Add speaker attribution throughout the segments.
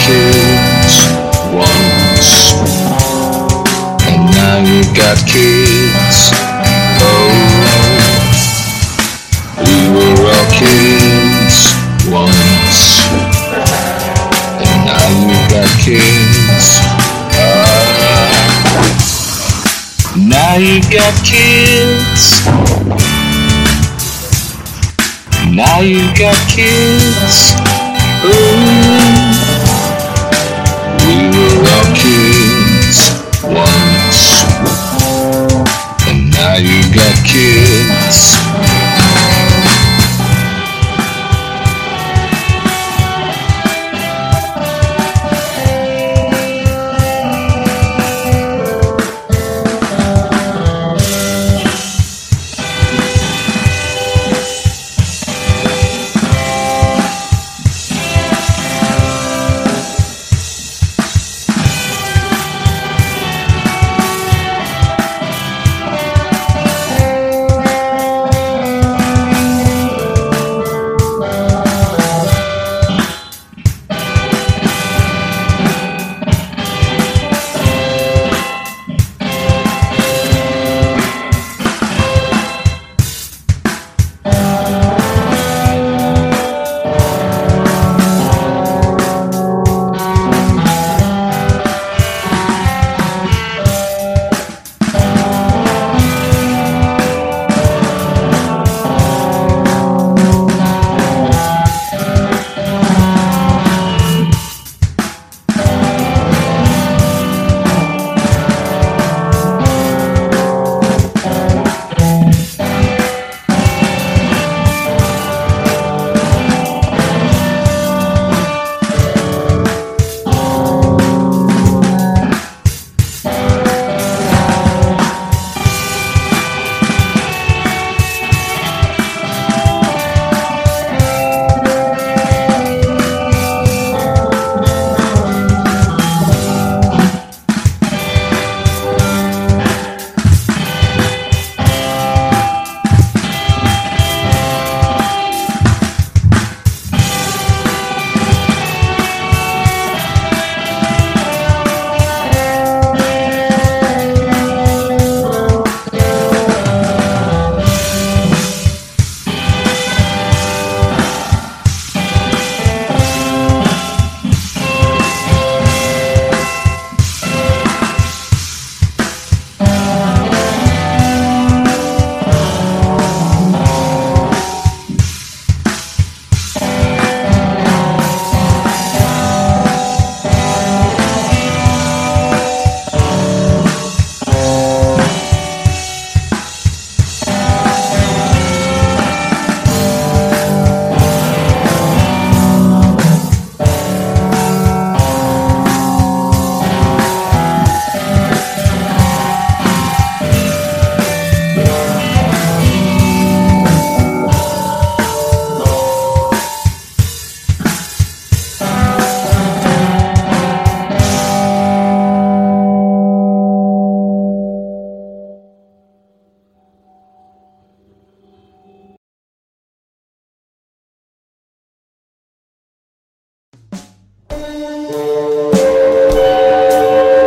Speaker 1: kids once, and now you got kids. Oh, we were all kids once, and now you got kids. Ah, now you got kids. Now you got kids. Ooh. Now you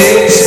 Speaker 2: It's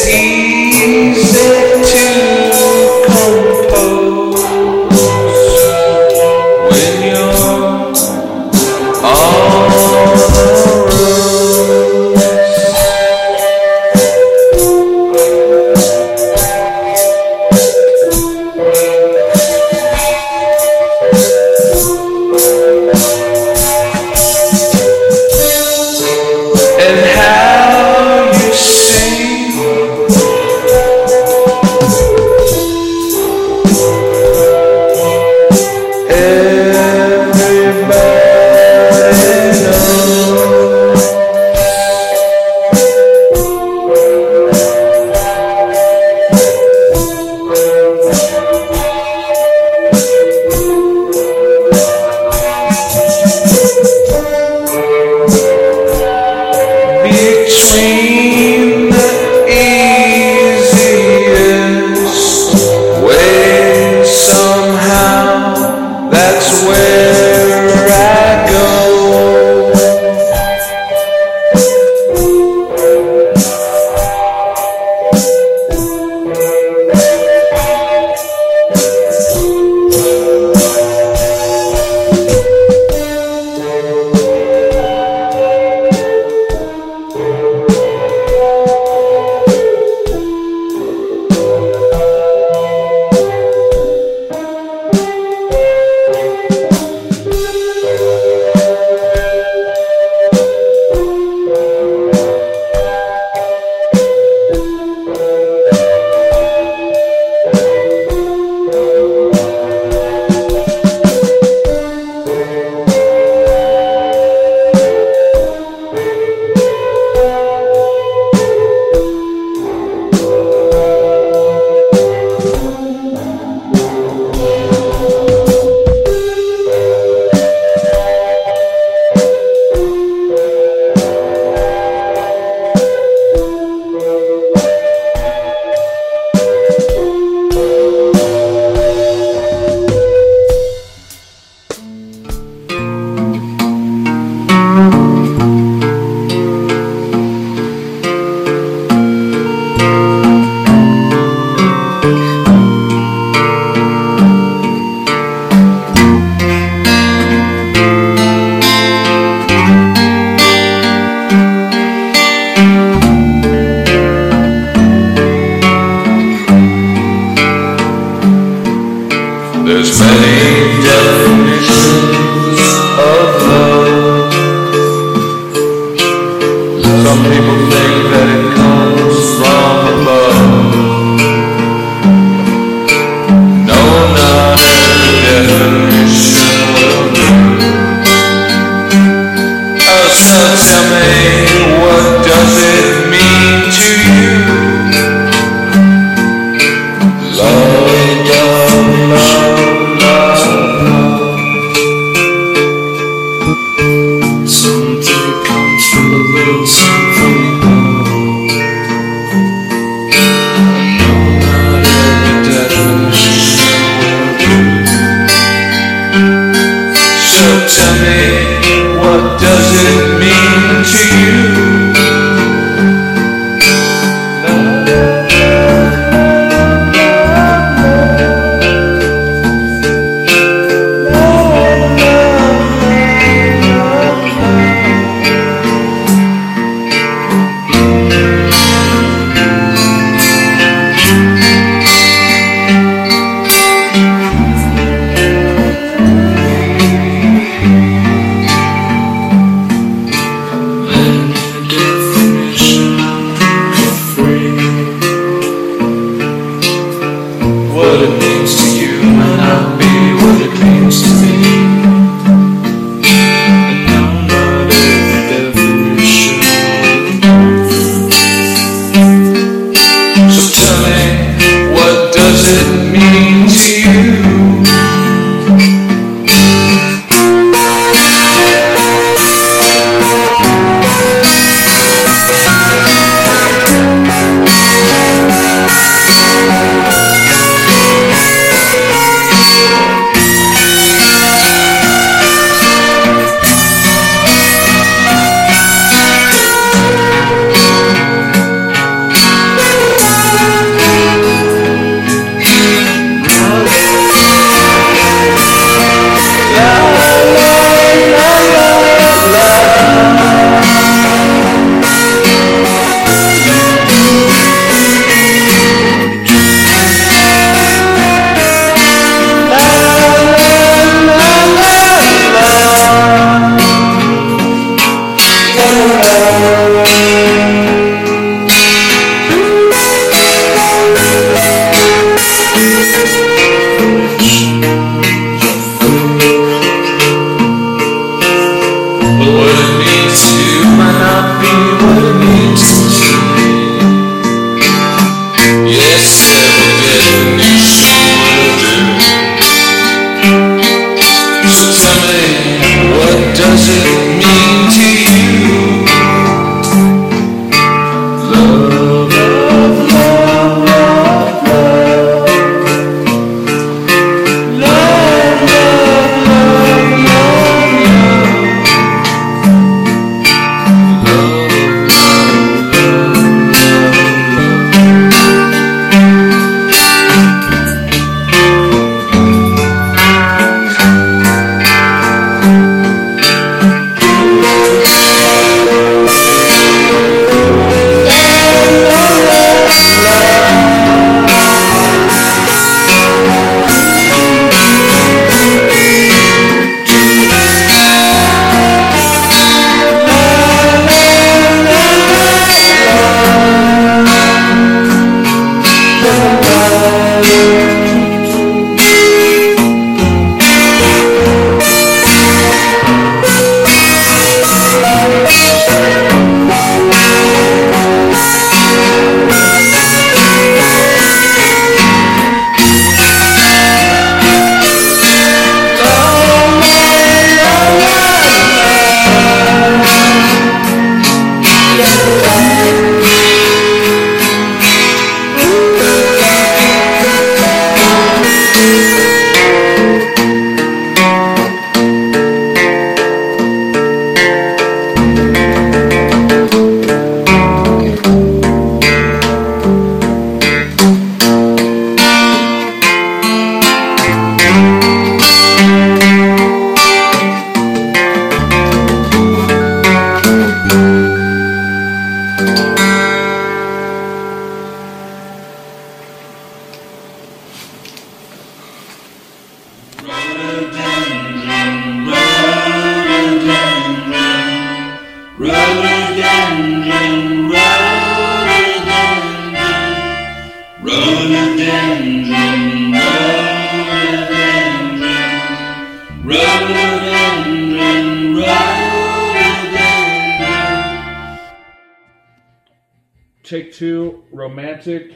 Speaker 3: Take two, romantic.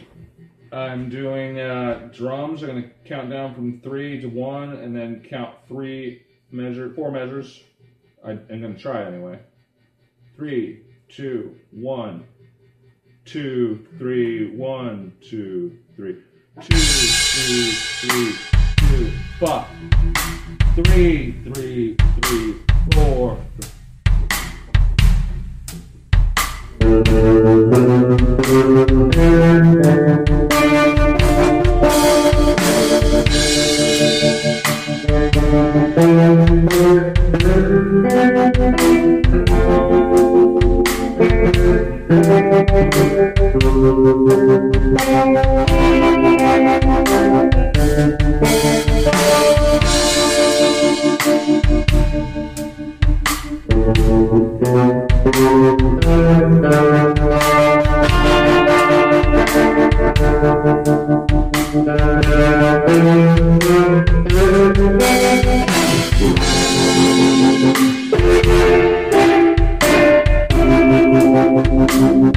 Speaker 3: I'm doing uh, drums. I'm going to count down from three to one and then count three measure, four measures. I, am going to try anyway. Three, two, one, two, three, one, two, three, two, two, three, two, five, three, three, three, four. Thank you.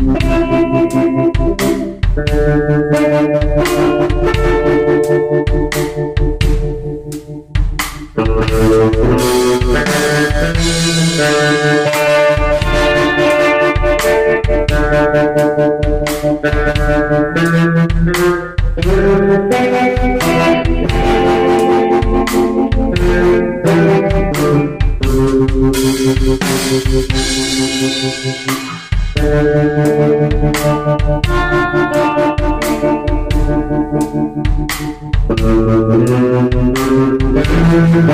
Speaker 3: Thank you.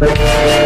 Speaker 3: Bye.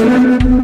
Speaker 3: Música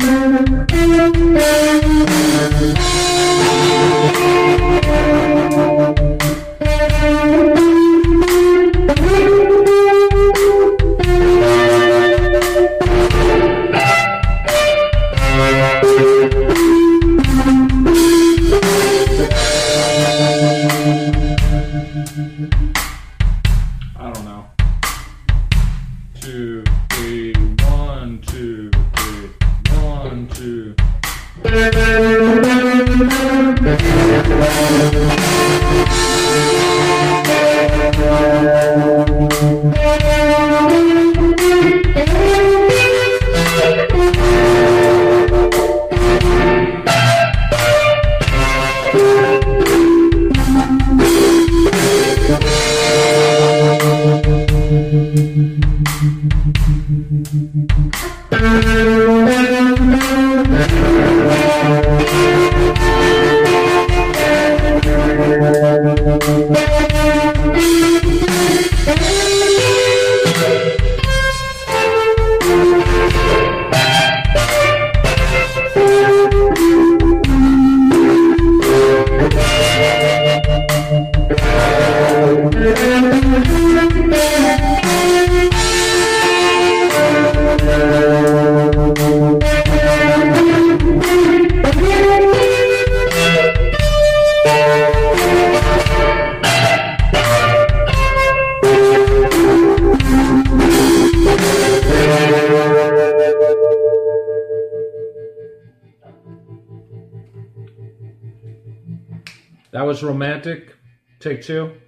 Speaker 3: That